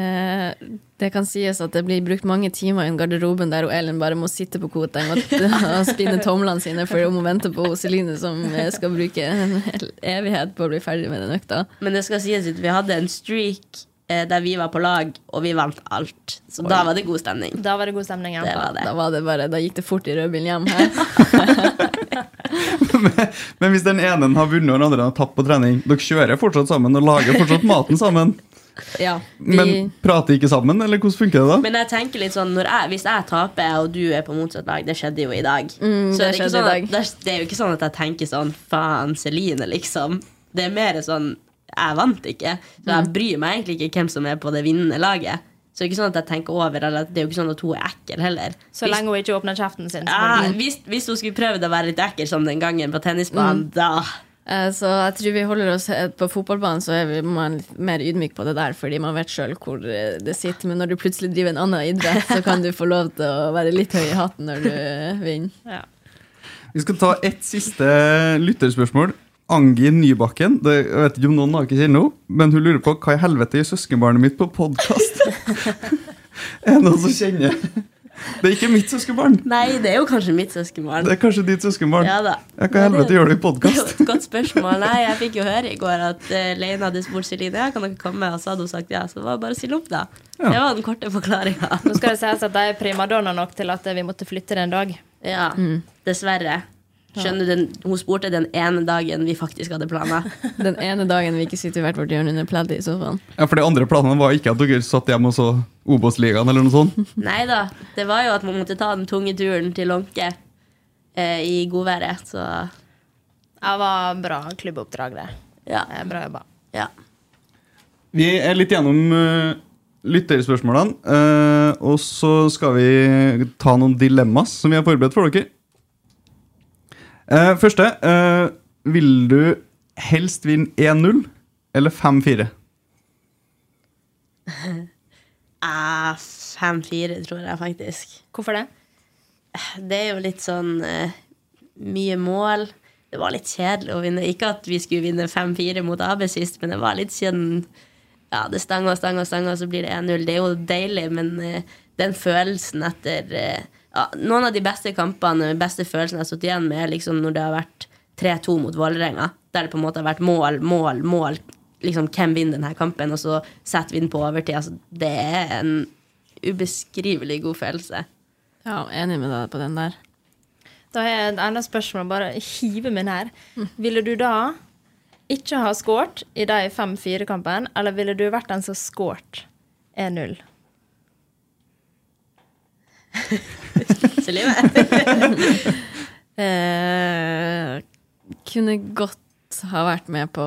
det kan sies at det blir brukt mange timer i en garderoben der Ellen bare må sitte på koteng og, og spinne tomlene sine for hun må vente på Celine, som eh, skal bruke en hel evighet på å bli ferdig med den økta. Men det skal sies at vi hadde en streak eh, der vi var på lag, og vi vant alt. Så da var det god stemning. Da var det god stemning. Det var det. Da, var det bare, da gikk det fort i rødbilen hjem her. Men hvis den ene har vunnet og den andre har tapt på trening, dere kjører fortsatt sammen og lager fortsatt maten sammen, Ja, vi, men prater ikke sammen, eller hvordan funker det da? Men jeg tenker litt sånn når jeg, Hvis jeg taper, og du er på motsatt lag Det skjedde jo i dag. Mm, så det er ikke sånn at, det, er, det er jo ikke sånn at jeg tenker sånn Faen, Celine, liksom. Det er mer sånn Jeg vant ikke. Så Mm. jeg bryr meg egentlig ikke hvem som er på det vinnende laget. Så det er ikke sånn at jeg tenker over Eller det er jo ikke sånn at hun er ekkel heller. Så Hvis- lenge hun ikke åpner kjeften sin. ja, hvis, hvis hun skulle prøvd å være litt ekkel som den gangen på tennisbanen, Mm. da eh, så jeg tror vi holder oss eh, På fotballbanen så er vi man mer ydmyk på det der, fordi man vet sjøl hvor eh, det sitter. Men når du plutselig driver en annen idrett, så kan du få lov til å være litt høy i hatten når du vinner. Ja. Vi skal ta ett siste lytterspørsmål. Angi Nybakken. Det, jeg vet ikke om noen har ikke kjenner henne, men hun lurer på hva i helvete gjør søskenbarnet mitt på podkast? er det noen som kjenner? Det er ikke mitt søskenbarn. Nei, det er jo kanskje mitt søskenbarn. Det er kanskje ditt søskenbarn. Ja da. Ja, hva i helvete gjør du i Det er podkast? jo et godt spørsmål. Nei, jeg fikk jo høre i går at uh, Leina hadde spurt Celine ja, kan dere komme, og så hadde hun sagt ja. Så det var bare å stille opp, da. Ja. Det var den korte forklaringa. Nå skal det sies at de er primadonna nok til at vi måtte flytte det en dag. Ja, dessverre. Skjønner du, den, Hun spurte den ene dagen vi faktisk hadde planer. Den ene dagen vi ikke sitter i hvert vårt hjørne under pleddet i sofaen. Ja, for de andre planene var ikke at dere satt hjemme og så Obos-ligaen eller noe sånt. Nei da. Det var jo at man måtte ta den tunge turen til Lånke eh, i godværet, så Det var bra klubboppdrag, det. ja. Det er Bra jobba. ja. Vi er litt gjennom uh, lytterspørsmålene, uh, og så skal vi ta noen dilemmas som vi har forberedt for dere. Eh, første. Uh, vil du helst vinne 1-0 eller 5-4? Ah, 5-4, tror jeg faktisk. Hvorfor det? Det er jo litt sånn uh, mye mål. Det var litt kjedelig å vinne. Ikke at vi skulle vinne 5-4 mot AB sist, men det var litt siden ja, det stanga og stanga og stanga, og så blir det 1-0. Det er jo deilig, men uh, den følelsen etter eh, ja, Noen av de beste kampene, beste følelsene jeg har stått igjen med, er liksom når det har vært 3-2 mot Vålerenga, der det på en måte har vært mål, mål, mål. Liksom, hvem vinner denne kampen, og så setter vi den på overtid. Altså, det er en ubeskrivelig god følelse. Ja, enig med deg på den der. Da har jeg et annet spørsmål. Bare hive meg nær. Ville du da ikke ha skåret i de 5-4-kampene, eller ville du vært den som skåret 1-0? Celine? Eh, kunne godt ha vært med på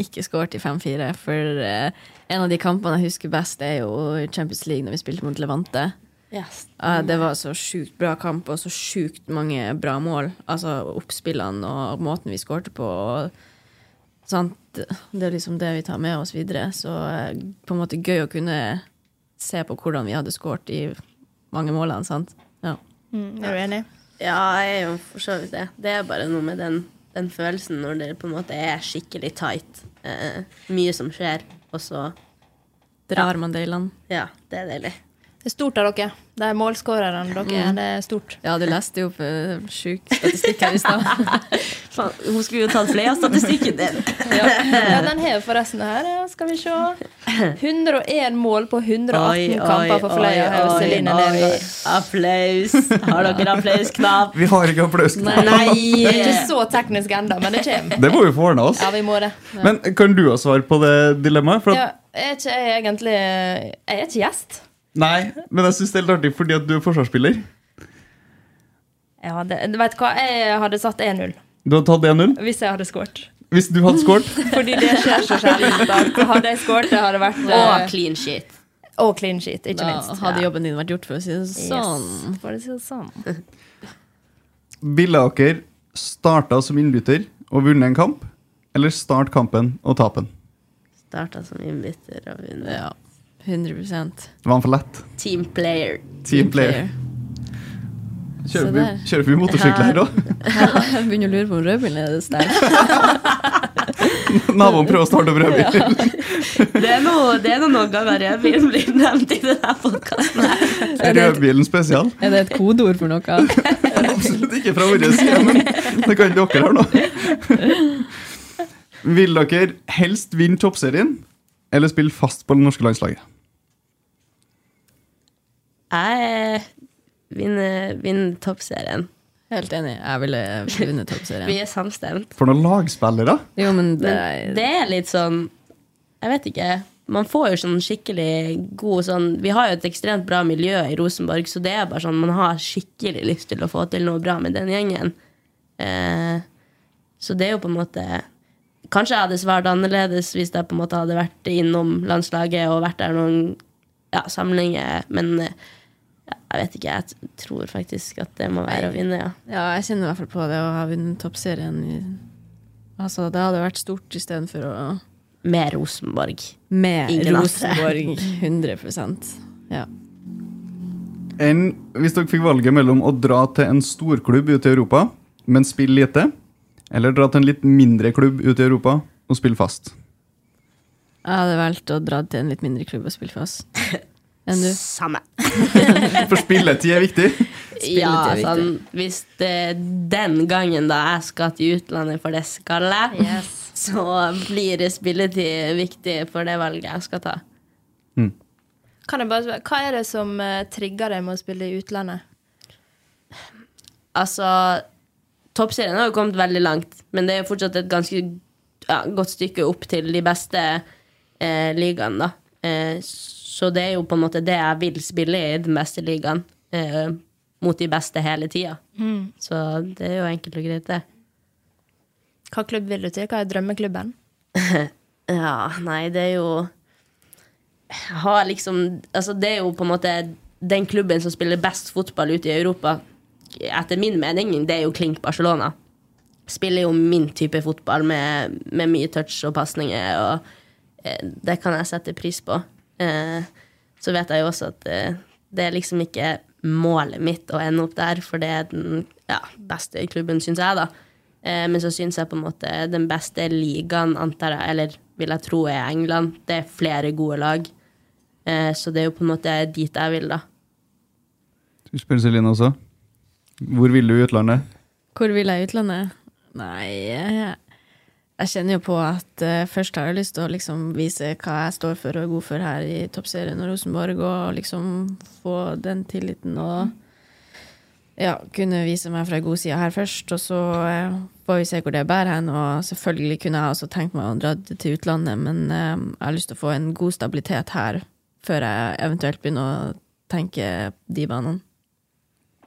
ikke skåret i 5-4, for eh, en av de kampene jeg husker best, er jo Champions League når vi spilte mot Levante. Yes. Eh, det var så sjukt bra kamp og så sjukt mange bra mål. Altså oppspillene og måten vi skårte på. Og, sant? Det er liksom det vi tar med oss videre. Så eh, på en måte gøy å kunne se på hvordan vi hadde skåret i mange målene. sant? Ja. Mm, er du enig? Ja, jeg er jo for så vidt det. Det er bare noe med den, den følelsen når det på en måte er skikkelig tight. Eh, mye som skjer, og så Drar man det i land? Ja, det er deilig. Det er stort av dere. De målskårerne dere. Mm. Det er stort. Ja, du leste jo opp uh, sjuk statistikk her i stad. Hun skulle jo tatt flere av statistikken din. Ja, ja den har forresten her. Skal vi se. 101 mål på 118 kamper for Fløya. har jo Celine Nergård. Applaus. Har dere applausknapp? Vi har ikke applausknapp. Nei! Det er ikke så teknisk ennå, men det kommer. Det må vi få ordna oss. Ja, vi må det. Men kan du ha svar på det dilemmaet? For at, Ja, er ikke jeg egentlig Jeg er ikke gjest. Nei, men jeg syns det er litt artig fordi at du er forsvarsspiller. Jeg hadde, du vet hva, jeg hadde satt 1-0 Du hadde tatt 1-0. hvis jeg hadde skåret. Hvis du hadde skåret Fordi det skjer så sjelden. da. Hadde jeg skåret, det hadde vært Og uh, clean sheet. Og clean sheet, ikke Da minst. hadde jobben din vært gjort, for å si det sånn. Yes, for å si det sånn. Ville dere starta som innbytter og vunnet en kamp, eller start kampen og tape den? Starta som innbytter og vunnet. Ja. 100 Det var for lett. Team player. Team player. Kjører vi, kjører vi motorsykkel her da? Jeg begynner å lure på om rødbilen er sterk. Naboen prøver å starte opp rødbil. Det er noe, det er noen ganger rødbilen blir nevnt i denne podkasten. Rødbilen spesial. Er det et kodeord for noe? Absolutt ikke fra vår side, men det kan dere her nå. Vil dere helst vinne toppserien eller spille fast på det norske landslaget? Jeg vinner, vinner toppserien. Helt enig. Jeg ville vunnet Vi er samstemt. For noen lagspillere. Jo, men det Men er det er litt sånn Jeg vet ikke. Man får jo sånn skikkelig god sånn Vi har jo et ekstremt bra miljø i Rosenborg, så det er bare sånn man har skikkelig lyst til å få til noe bra med den gjengen. Eh, så det er jo på en måte Kanskje jeg hadde svart annerledes hvis jeg på en måte hadde vært innom landslaget og vært der noen ja, samlinger, men eh, jeg vet ikke. Jeg tror faktisk at det må være å vinne, ja. Ja, jeg kjenner i hvert fall på det å ha vunnet toppserien. i- Altså, det hadde vært stort istedenfor å Med Rosenborg. Med Ingen. Rosenborg 100% Ja. En, hvis dere fikk valget mellom å dra til en storklubb ute i Europa, men spille lite, eller dra til en litt mindre klubb ute i Europa og spille fast? Jeg hadde valgt å dra til en litt mindre klubb og spille fast. Enn du? Samme. For spilletid er viktig. Ja, er viktig. sånn, hvis det den gangen da jeg skal til utlandet, for det skal jeg, så blir spilletid viktig for det valget jeg skal ta. Kan jeg bare spørre, Hva er det som eh, trigger deg med å spille i utlandet? Altså, toppserien har jo kommet veldig langt, men det er jo fortsatt et ganske ja, godt stykke opp til de beste eh, ligaene, da. Eh, så det er jo på en måte det jeg vil spille i, den beste ligaen. Eh, mot de beste hele tida. Så det er jo enkelt og greit, det. Hva klubb vil du til? Hva er drømmeklubben? Ja, nei, det er jo Jeg har liksom Altså, det er jo på en måte den klubben som spiller best fotball ute i Europa, etter min mening, det er jo Klink Barcelona. Spiller jo min type fotball med, med mye touch og pasninger, og eh, det kan jeg sette pris på. Eh, så vet jeg jo også at eh, det er liksom ikke målet mitt å ende opp der, for det er den ja, beste klubben, syns jeg, da. Eh, men så syns jeg på en måte den beste ligaen, antar jeg, eller vil jeg tro er England. Det er flere gode lag. Eh, så det er jo på en måte dit jeg vil, da. Du spør Celine også? Hvor vil du i utlandet? Hvor vil jeg i utlandet? Nei, jeg, jeg kjenner jo på at uh, først har jeg lyst til å liksom vise hva jeg står for og er god for her i toppserien og Rosenborg, og liksom få den tilliten og ja, kunne vise meg fra god side her først, og så uh, får vi se hvor det bærer hen. Og selvfølgelig kunne jeg også tenkt meg å dra til utlandet, men uh, jeg har lyst til å få en god stabilitet her før jeg eventuelt begynner å tenke de banene.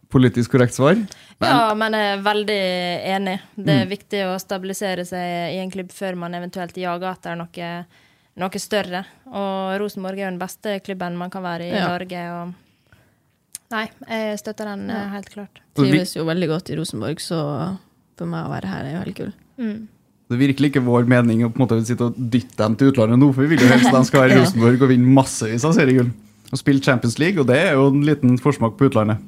Politisk korrekt svar? Ja, men jeg er veldig enig. Det er Mm. viktig å stabilisere seg i en klubb før man eventuelt jager etter noe, noe større. Og Rosenborg er jo den beste klubben man kan være i Ja. Norge. Og Nei, jeg støtter den ja. helt klart. Trives jo veldig godt i Rosenborg, så for meg å være her er jo helt kult. Mm. Det er virkelig ikke vår mening å på en måte sitte og dytte dem til utlandet nå, for vi vil jo helst at de skal være i Rosenborg og vinne massevis av seriegull. Og spille Champions League, og det er jo en liten forsmak på utlandet.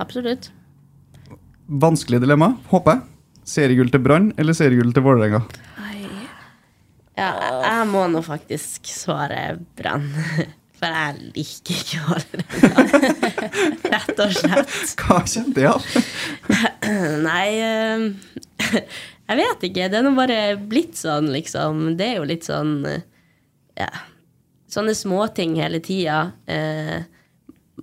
Absolutt. Vanskelig dilemma, håper jeg. Seriegull til Brann eller seriegull til Vålerenga? Ja, jeg, må nå faktisk svare Brann. For jeg liker ikke Vålerenga. Rett og slett. Hva kjente jeg av? Nei eh, Jeg vet ikke. Det er nå bare blitt sånn, liksom. Det er jo litt sånn eh, Ja. Sånne småting hele tida. Eh,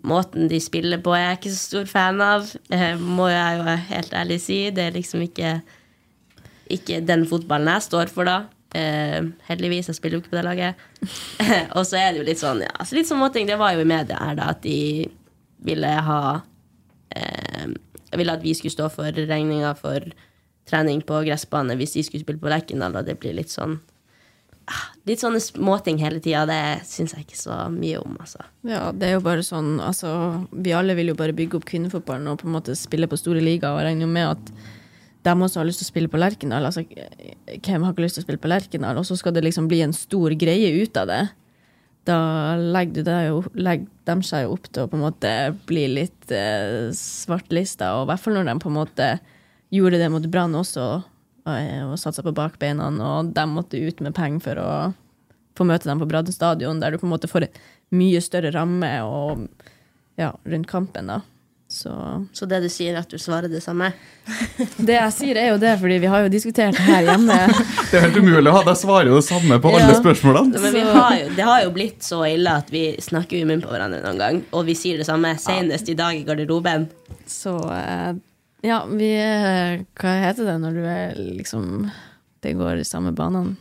måten de spiller på er jeg ikke så stor fan av, eh, må jeg jo helt ærlig si. Det er liksom ikke, ikke den fotballen jeg står for, da. Eh, heldigvis, jeg spiller jo ikke på det laget. og så er det jo litt sånn, ja, så litt sånn måting. Det var jo i media her, da, at de ville ha eh, ville at vi skulle stå for regninga for trening på gressbane hvis de skulle spille på Lerkendal, og det blir litt sånn Litt sånne småting hele tida, det syns jeg ikke så mye om, altså. Ja, det er jo bare sånn, altså, vi alle vil jo bare bygge opp kvinnefotballen og på en måte spille på store ligaer, og regner jo med at de også har lyst til å spille på Lerkendal. Altså, hvem har ikke lyst til å spille på Lerkendal? Og så skal det liksom bli en stor greie ut av det. Da legger, deg jo, legger de seg jo opp til å på en måte bli litt eh, svartlista, og i hvert fall når de på en måte gjorde det mot Brann også, og, og satsa på bakbeina, og de måtte ut med penger for å få møte dem på Bradden stadion, der du på en måte får en mye større ramme og, ja, rundt kampen. da. Så. Så det du sier, er at du svarer det samme? Det jeg sier, er jo det, fordi vi har jo diskutert det her hjemme. Det er helt umulig å ha deg svare det samme på alle spørsmålene. Men vi har jo, det har jo blitt så ille at vi snakker i munnen på hverandre noen gang, og vi sier det samme senest i dag i garderoben. Så eh, ja, vi er Hva heter det når du er liksom Det går i samme banene?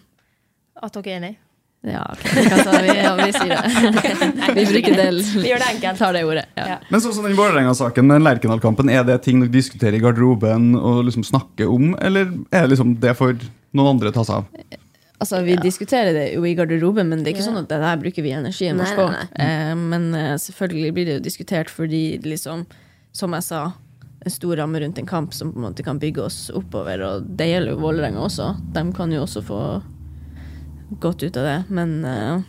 At dere er enige? Ja, okay. Vi, vi, ja, vi sier det. Vi bruker det. Vi gjør det enkelt. Tar det ordet. Ja. Ja. Men sånn som den Vålerenga-saken, den Lerkendal-kampen, er det ting dere diskuterer i garderoben og liksom snakker om, eller er det liksom det for noen andre å ta seg av? Altså, Vi diskuterer det jo i garderoben, men det er ikke Ja. sånn at det der bruker vi energien vår på. nei, nei. Eh, men eh, selvfølgelig blir det jo diskutert fordi, liksom, som jeg sa, en stor ramme rundt en kamp som på en måte kan bygge oss oppover. Og det gjelder jo Vålerenga også. De kan jo også få godt ut av det, men uh...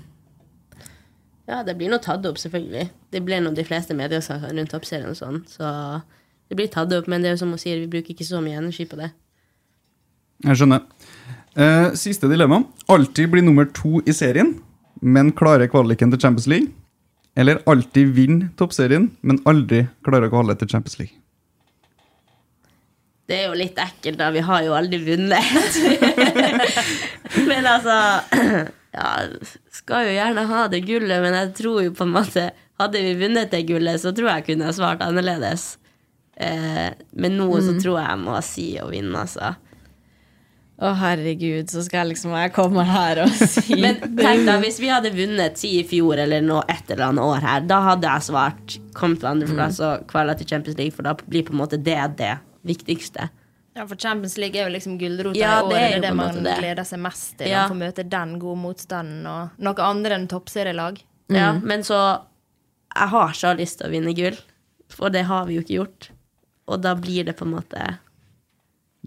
Ja, det blir nå tatt opp, selvfølgelig. Det blir nå de fleste mediesakene rundt toppserien og sånn, så det blir tatt opp, men det er jo som hun sier, vi bruker ikke så mye energi på det. Jeg skjønner. Uh, siste dilemma. Alltid bli nummer to i serien, men klare kvaliken til Champions League. Eller alltid vinne toppserien, men aldri klare å kvale til Champions League. Det er jo litt ekkelt, da. Vi har jo aldri vunnet. men altså Ja, skal jo gjerne ha det gullet, men jeg tror jo på en måte Hadde vi vunnet det gullet, så tror jeg kunne jeg svart annerledes. Eh, men nå så Mm. tror jeg jeg må si å vinne, altså. Å, herregud, så skal jeg liksom jeg komme her og si Men tenk da, hvis vi hadde vunnet si i fjor eller noe et eller annet år her, da hadde jeg svart kom til andreplass og kvala til Champions League, for da blir på en måte det det viktigste. Ja, for Champions League er jo liksom gulrota Ja, i året. det er Det det man det. gleder seg mest til. Ja. Å få møte den gode motstanden og noe andre enn toppserielag. Ja, men så Jeg har så lyst til å vinne gull, for det har vi jo ikke gjort. Og da blir det på en måte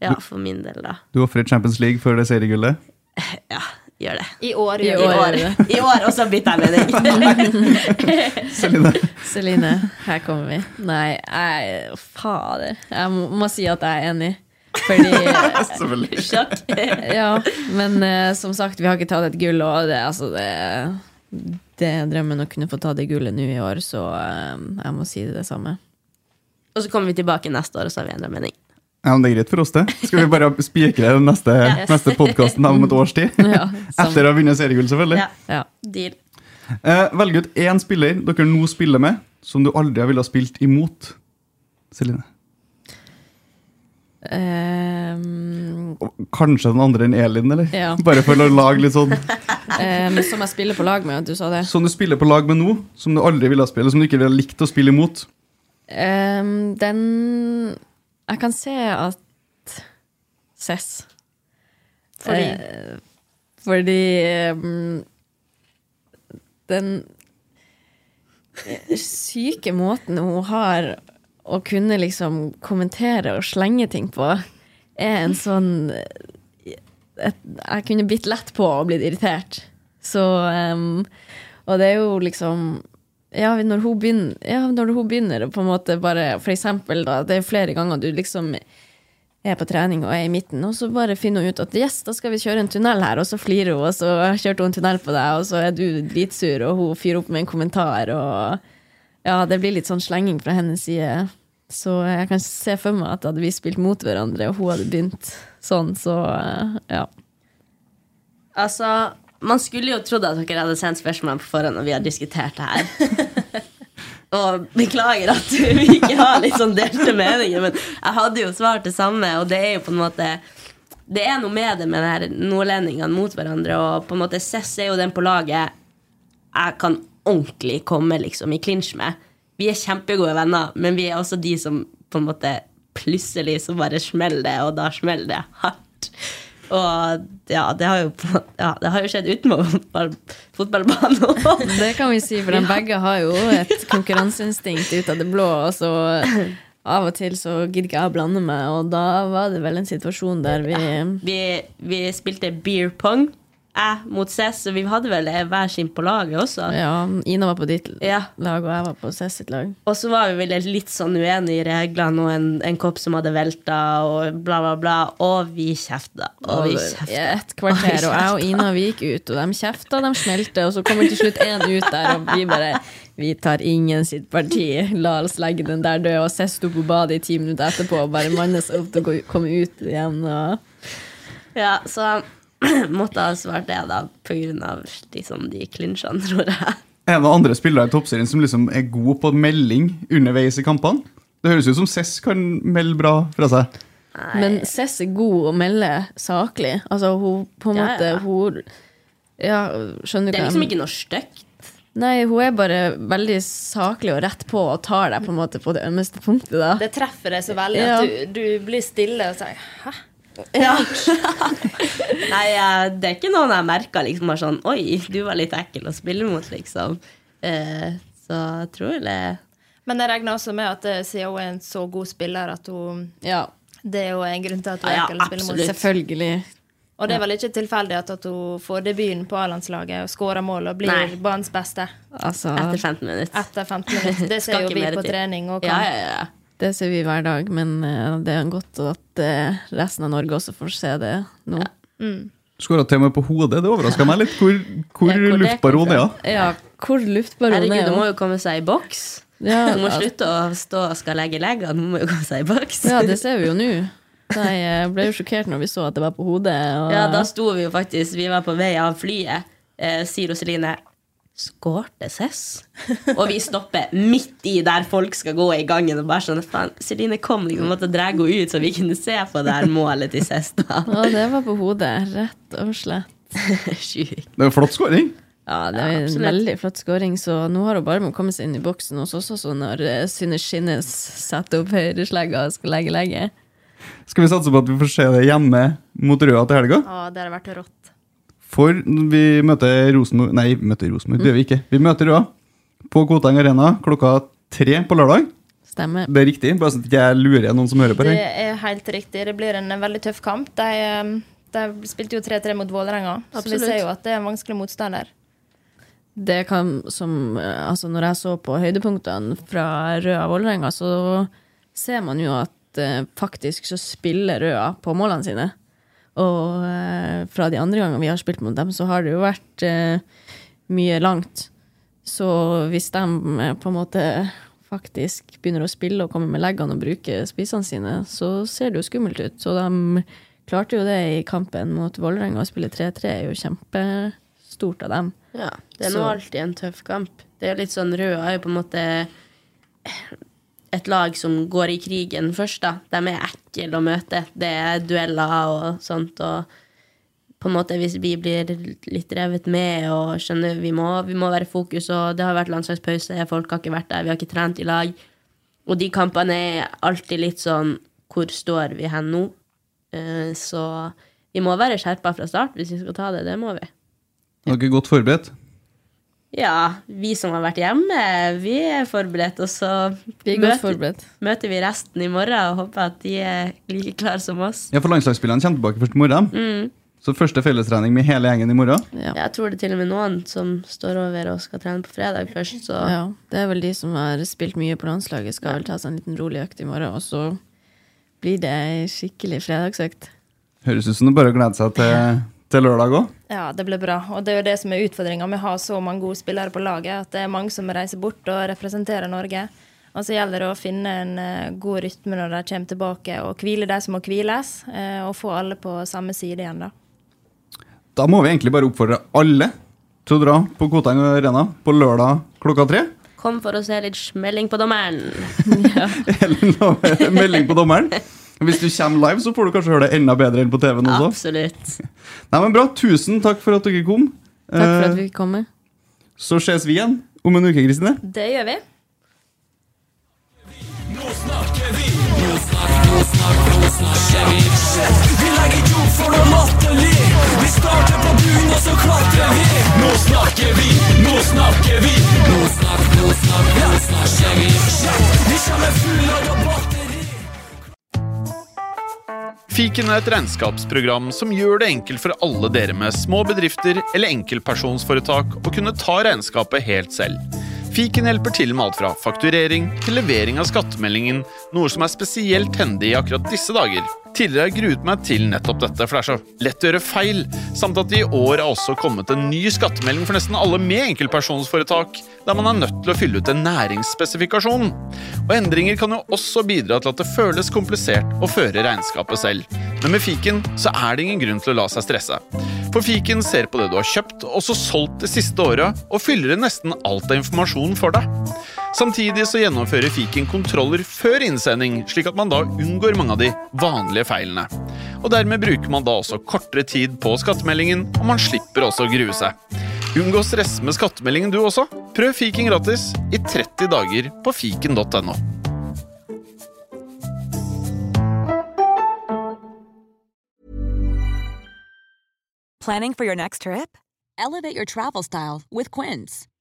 Ja, for min del, da. Du ofrer Champions League før det seriegullet. Ja, gjør det. I år I år. det. I år og så bytter jeg mening. Celine. Celine, her kommer vi. Nei, jeg Fader. Jeg må, må si at jeg er enig. Fordi Sjakk. Ja, men uh, som sagt, vi har ikke tatt et gull, og det, altså, det, det er drømmen å kunne få ta det gullet nå i år, så uh, jeg må si det samme. Og så kommer vi tilbake neste år, og så har vi endra mening. Ja, men Det er greit for oss, det. Skal vi bare spikre den neste, Yes. neste podkasten om et års tid? Ja. Etter å ha vunnet seriegull, selvfølgelig. Ja. Ja. Deal. Eh, velg ut én spiller dere nå spiller med, som du aldri ville ha spilt imot. Celine. Um, Kanskje den andre enn Elin, eller? Ja. Bare for å lage litt sånn um, som jeg spiller på lag med, du sa det. Som du spiller på lag med nå, som du aldri ville ha spilt, eller som du ikke ville ha likt å spille imot. Um, den Jeg kan se at Cess. Fordi? Eh, fordi um, den syke måten hun har å kunne liksom kommentere og slenge ting på, er en sånn et, Jeg kunne bitt lett på og blitt irritert. Så um, Og det er jo liksom ja, når hun begynner, ja, når hun begynner på en måte bare For eksempel, da, det er flere ganger du liksom er på trening og er i midten, og så bare finner hun ut at yes, da skal vi kjøre en tunnel her, og så flirer hun, og så kjørte hun en tunnel på deg, og så er du dritsur, og hun fyrer opp med en kommentar, og ja, det blir litt sånn slenging fra hennes side. Så jeg kan se for meg at hadde vi spilt mot hverandre, og hun hadde begynt sånn, så ja. Altså, man skulle jo trodd at dere hadde sendt spørsmålene på forhånd når vi har diskutert det her. og beklager at vi ikke har litt sånn delte meninger, men jeg hadde jo svart det samme, og det er jo på en måte Det er noe med det med her nordlendingene mot hverandre, og på en måte Cess er jo den på laget jeg kan ordentlig komme liksom i klinsj med. Vi er kjempegode venner, men vi er også de som på en måte plutselig så bare smeller det, og da smeller det hardt. Og ja, det har jo, ja, det har jo skjedd utenfor fotball, fotballbanen òg. Det kan vi si, for de begge har jo et konkurranseinstinkt ut av det blå. Og så av og til så gidder ikke jeg å blande meg, og da var det vel en situasjon der vi Vi, vi spilte beer pong, jeg mot Cess, og vi hadde vel hver sin på laget også. Ja, Ina var på ditt Ja. lag, og jeg var på Cess sitt lag. Og så var vi vel litt sånn uenige i reglene, og en, en kopp som hadde velta, og bla, bla, bla. Og vi kjefta. Og vi kjefta. et kvarter, og jeg og Ina vi gikk ut, og de kjefta, de smelte, og så kommer til slutt én ut der, og vi bare Vi tar ingen sitt parti, la oss legge den der død. Og Cess sto på badet i ti minutter etterpå og bare mannes seg opp til å komme ut igjen. Og Ja, så måtte ha svart det, da, av liksom, de klinsjene, tror jeg. Er det andre spillere i toppserien som liksom er gode på melding underveis i kampene? Det høres ut som Cess kan melde bra fra seg. Men Cess er god å melde saklig. Altså, hun på en Ja, måte ja. Hun Ja, skjønner du hva? Det er liksom ikke noe stygt. Nei, hun er bare veldig saklig og rett på og tar deg på en måte på det ømmeste punktet, da. Det treffer deg så veldig Ja. at du, du blir stille og sier 'hæ'? Ja. Nei, eh, det er ikke noen jeg merka liksom bare sånn Oi, du var litt ekkel å spille mot, liksom. Eh, så jeg tror det Men jeg regner også med at eh, siden hun er en så god spiller, at hun Ja, Det er jo en grunn til at hun Ja, er ja, enkel å spille mot. selvfølgelig. Og det er vel ikke tilfeldig at, at hun får debuten på A-landslaget og skårer mål og blir Nei. banens beste Altså, etter 15 minutter. etter 15 minutter. Det ser jo vi på trening og Ja, ja, ja. Det ser vi hver dag, men eh, det er godt at eh, resten av Norge også får se det nå. Skåra til og med på hodet. Det overraska meg litt hvor, hvor Ja, hvor luftbaron er hun. Ja. Ja, hvor luftbaron Herregud, er hun må jo komme seg i boks. Ja, Hun må slutte å stå og skal legge leggene. Hun må jo komme seg i boks. ja, det ser vi jo nå. Nei, Jeg ble jo sjokkert når vi så at det var på hodet. Og, Ja, da sto vi jo faktisk Vi var på vei av flyet. Eh, sier Roseline Skårte Cess? Og vi stopper midt i der folk skal gå i gangen og bare sånn Faen, Celine kom liksom måtte dra henne ut, så vi kunne se på det her målet til da Ja, det var på hodet, rett og slett. Sjukt. Det er en flott skåring. Ja, det Ja, er en absolutt. veldig flott skåring, så nå har hun bare må komme seg inn i boksen hos oss også når eh, Synne Skinnes setter opp høyreslegga og skal legge legge. Skal vi satse på at vi får se det hjemme mot Røa til helga? Ja, det har vært rått. For vi møter Rosenborg Nei, vi møter Rosenborg, det gjør vi ikke. Vi møter Røa på Koteng Arena klokka tre på lørdag. Stemmer. Det er riktig, bare så jeg lurer noen som hører på Det Det er helt riktig. Det blir en veldig tøff kamp. De, eh, de spilte jo 3-3 mot Vålerenga, så vi ser jo at det er en vanskelig motstander. Det kan som eh, Altså, når jeg så på høydepunktene fra Røa Vålerenga, så ser man jo at at eh, faktisk så spiller Røa på målene sine. Og eh, fra de andre gangene vi har spilt mot dem, så har det jo vært eh, mye langt. Så hvis de eh, på en måte faktisk begynner å spille og komme med leggene og bruke spissene sine, så ser det jo skummelt ut. Så de klarte jo det i kampen mot Vålerenga. Å spille 3-3 er jo kjempestort av dem. Ja, det er nå alltid en tøff kamp. Det er litt sånn Røa er jo på en måte et lag som går i krigen først, da. De er ekle å møte. Det er dueller og sånt, og på en måte hvis vi blir litt revet med og skjønner vi må, vi må være fokus, og det har vært landslagspause, folk har ikke vært der, vi har ikke trent i lag. Og de kampene er alltid litt sånn Hvor står vi hen nå? Eh, Så vi må være skjerpa fra start hvis vi skal ta det. Det må vi. Er dere godt forberedt? Ja, vi som har vært hjemme, vi er forberedt, og så Vi er godt forberedt. møter vi resten i morgen og håper at de er like klare som oss. Ja, for Landslagsspillerne kommer tilbake først i morgen. Mm. Så første fellestrening med hele gjengen i morgen. Jeg tror det er til og med noen som står over og skal trene på fredag først, så Ja, det er vel de som har spilt mye på landslaget, skal vel ta seg en liten rolig økt i morgen, og så blir det ei skikkelig fredagsøkt. Høres ut som det bare å glede seg til, til lørdag òg. Ja, det blir bra. Og det er jo det som er utfordringa med å ha så mange gode spillere på laget, at det er mange som reiser bort og representerer Norge. Og så gjelder det å finne en eh, god rytme når de kommer tilbake, og hvile de som må hviles, eh, og få alle på samme side igjen, da. Da må vi egentlig bare oppfordre alle til å dra på Koteng Arena på lørdag klokka tre. kom for å se litt smelling på dommeren. Eller melding på dommeren. Hvis du kommer live, så får du kanskje høre det enda bedre enn på TV-en også. Absolutt. Nei, men bra, Tusen takk for at dere kom. Takk for at Eh, vi fikk komme. Så ses vi igjen om en uke, Kristine. Det gjør vi. Nå snakker vi. Nå snakker, nå snakker, nå snakker vi. Legger jord for noe latterlig. Vi starter på bunnen, og så klatrer vi. Nå snakker vi, nå snakker vi. Nå snakker, nå snakker, nå snakker vi. Fiken er et regnskapsprogram som gjør det enkelt for alle dere med små bedrifter eller enkeltpersonsforetak å kunne ta regnskapet helt selv. Fiken hjelper til med alt fra fakturering til levering av skattemeldingen, noe som er spesielt hendig i akkurat disse dager. Tidligere har jeg gruet meg til nettopp dette, for det er så lett å gjøre feil, samt at det i år er også kommet en ny skattemelding for nesten alle med enkeltpersonsforetak, der man er nødt til å fylle ut en næringsspesifikasjon. Og endringer kan jo også bidra til at det føles komplisert å føre regnskapet selv. Men med fiken så er det ingen grunn til å la seg stresse. For fiken ser på det du har kjøpt og så solgt det siste året, og fyller inn nesten alt av informasjon for deg. Samtidig så gjennomfører fiken kontroller før innsending, slik at man da unngår mange av de vanlige feilene. Og dermed bruker man da også kortere tid på skattemeldingen, og man slipper også å grue seg. Unngå stress med skattemeldingen du også. Prøv fiken gratis i 30 dager på fiken.no. Planning for your next trip? Elevate your travel style with Quince.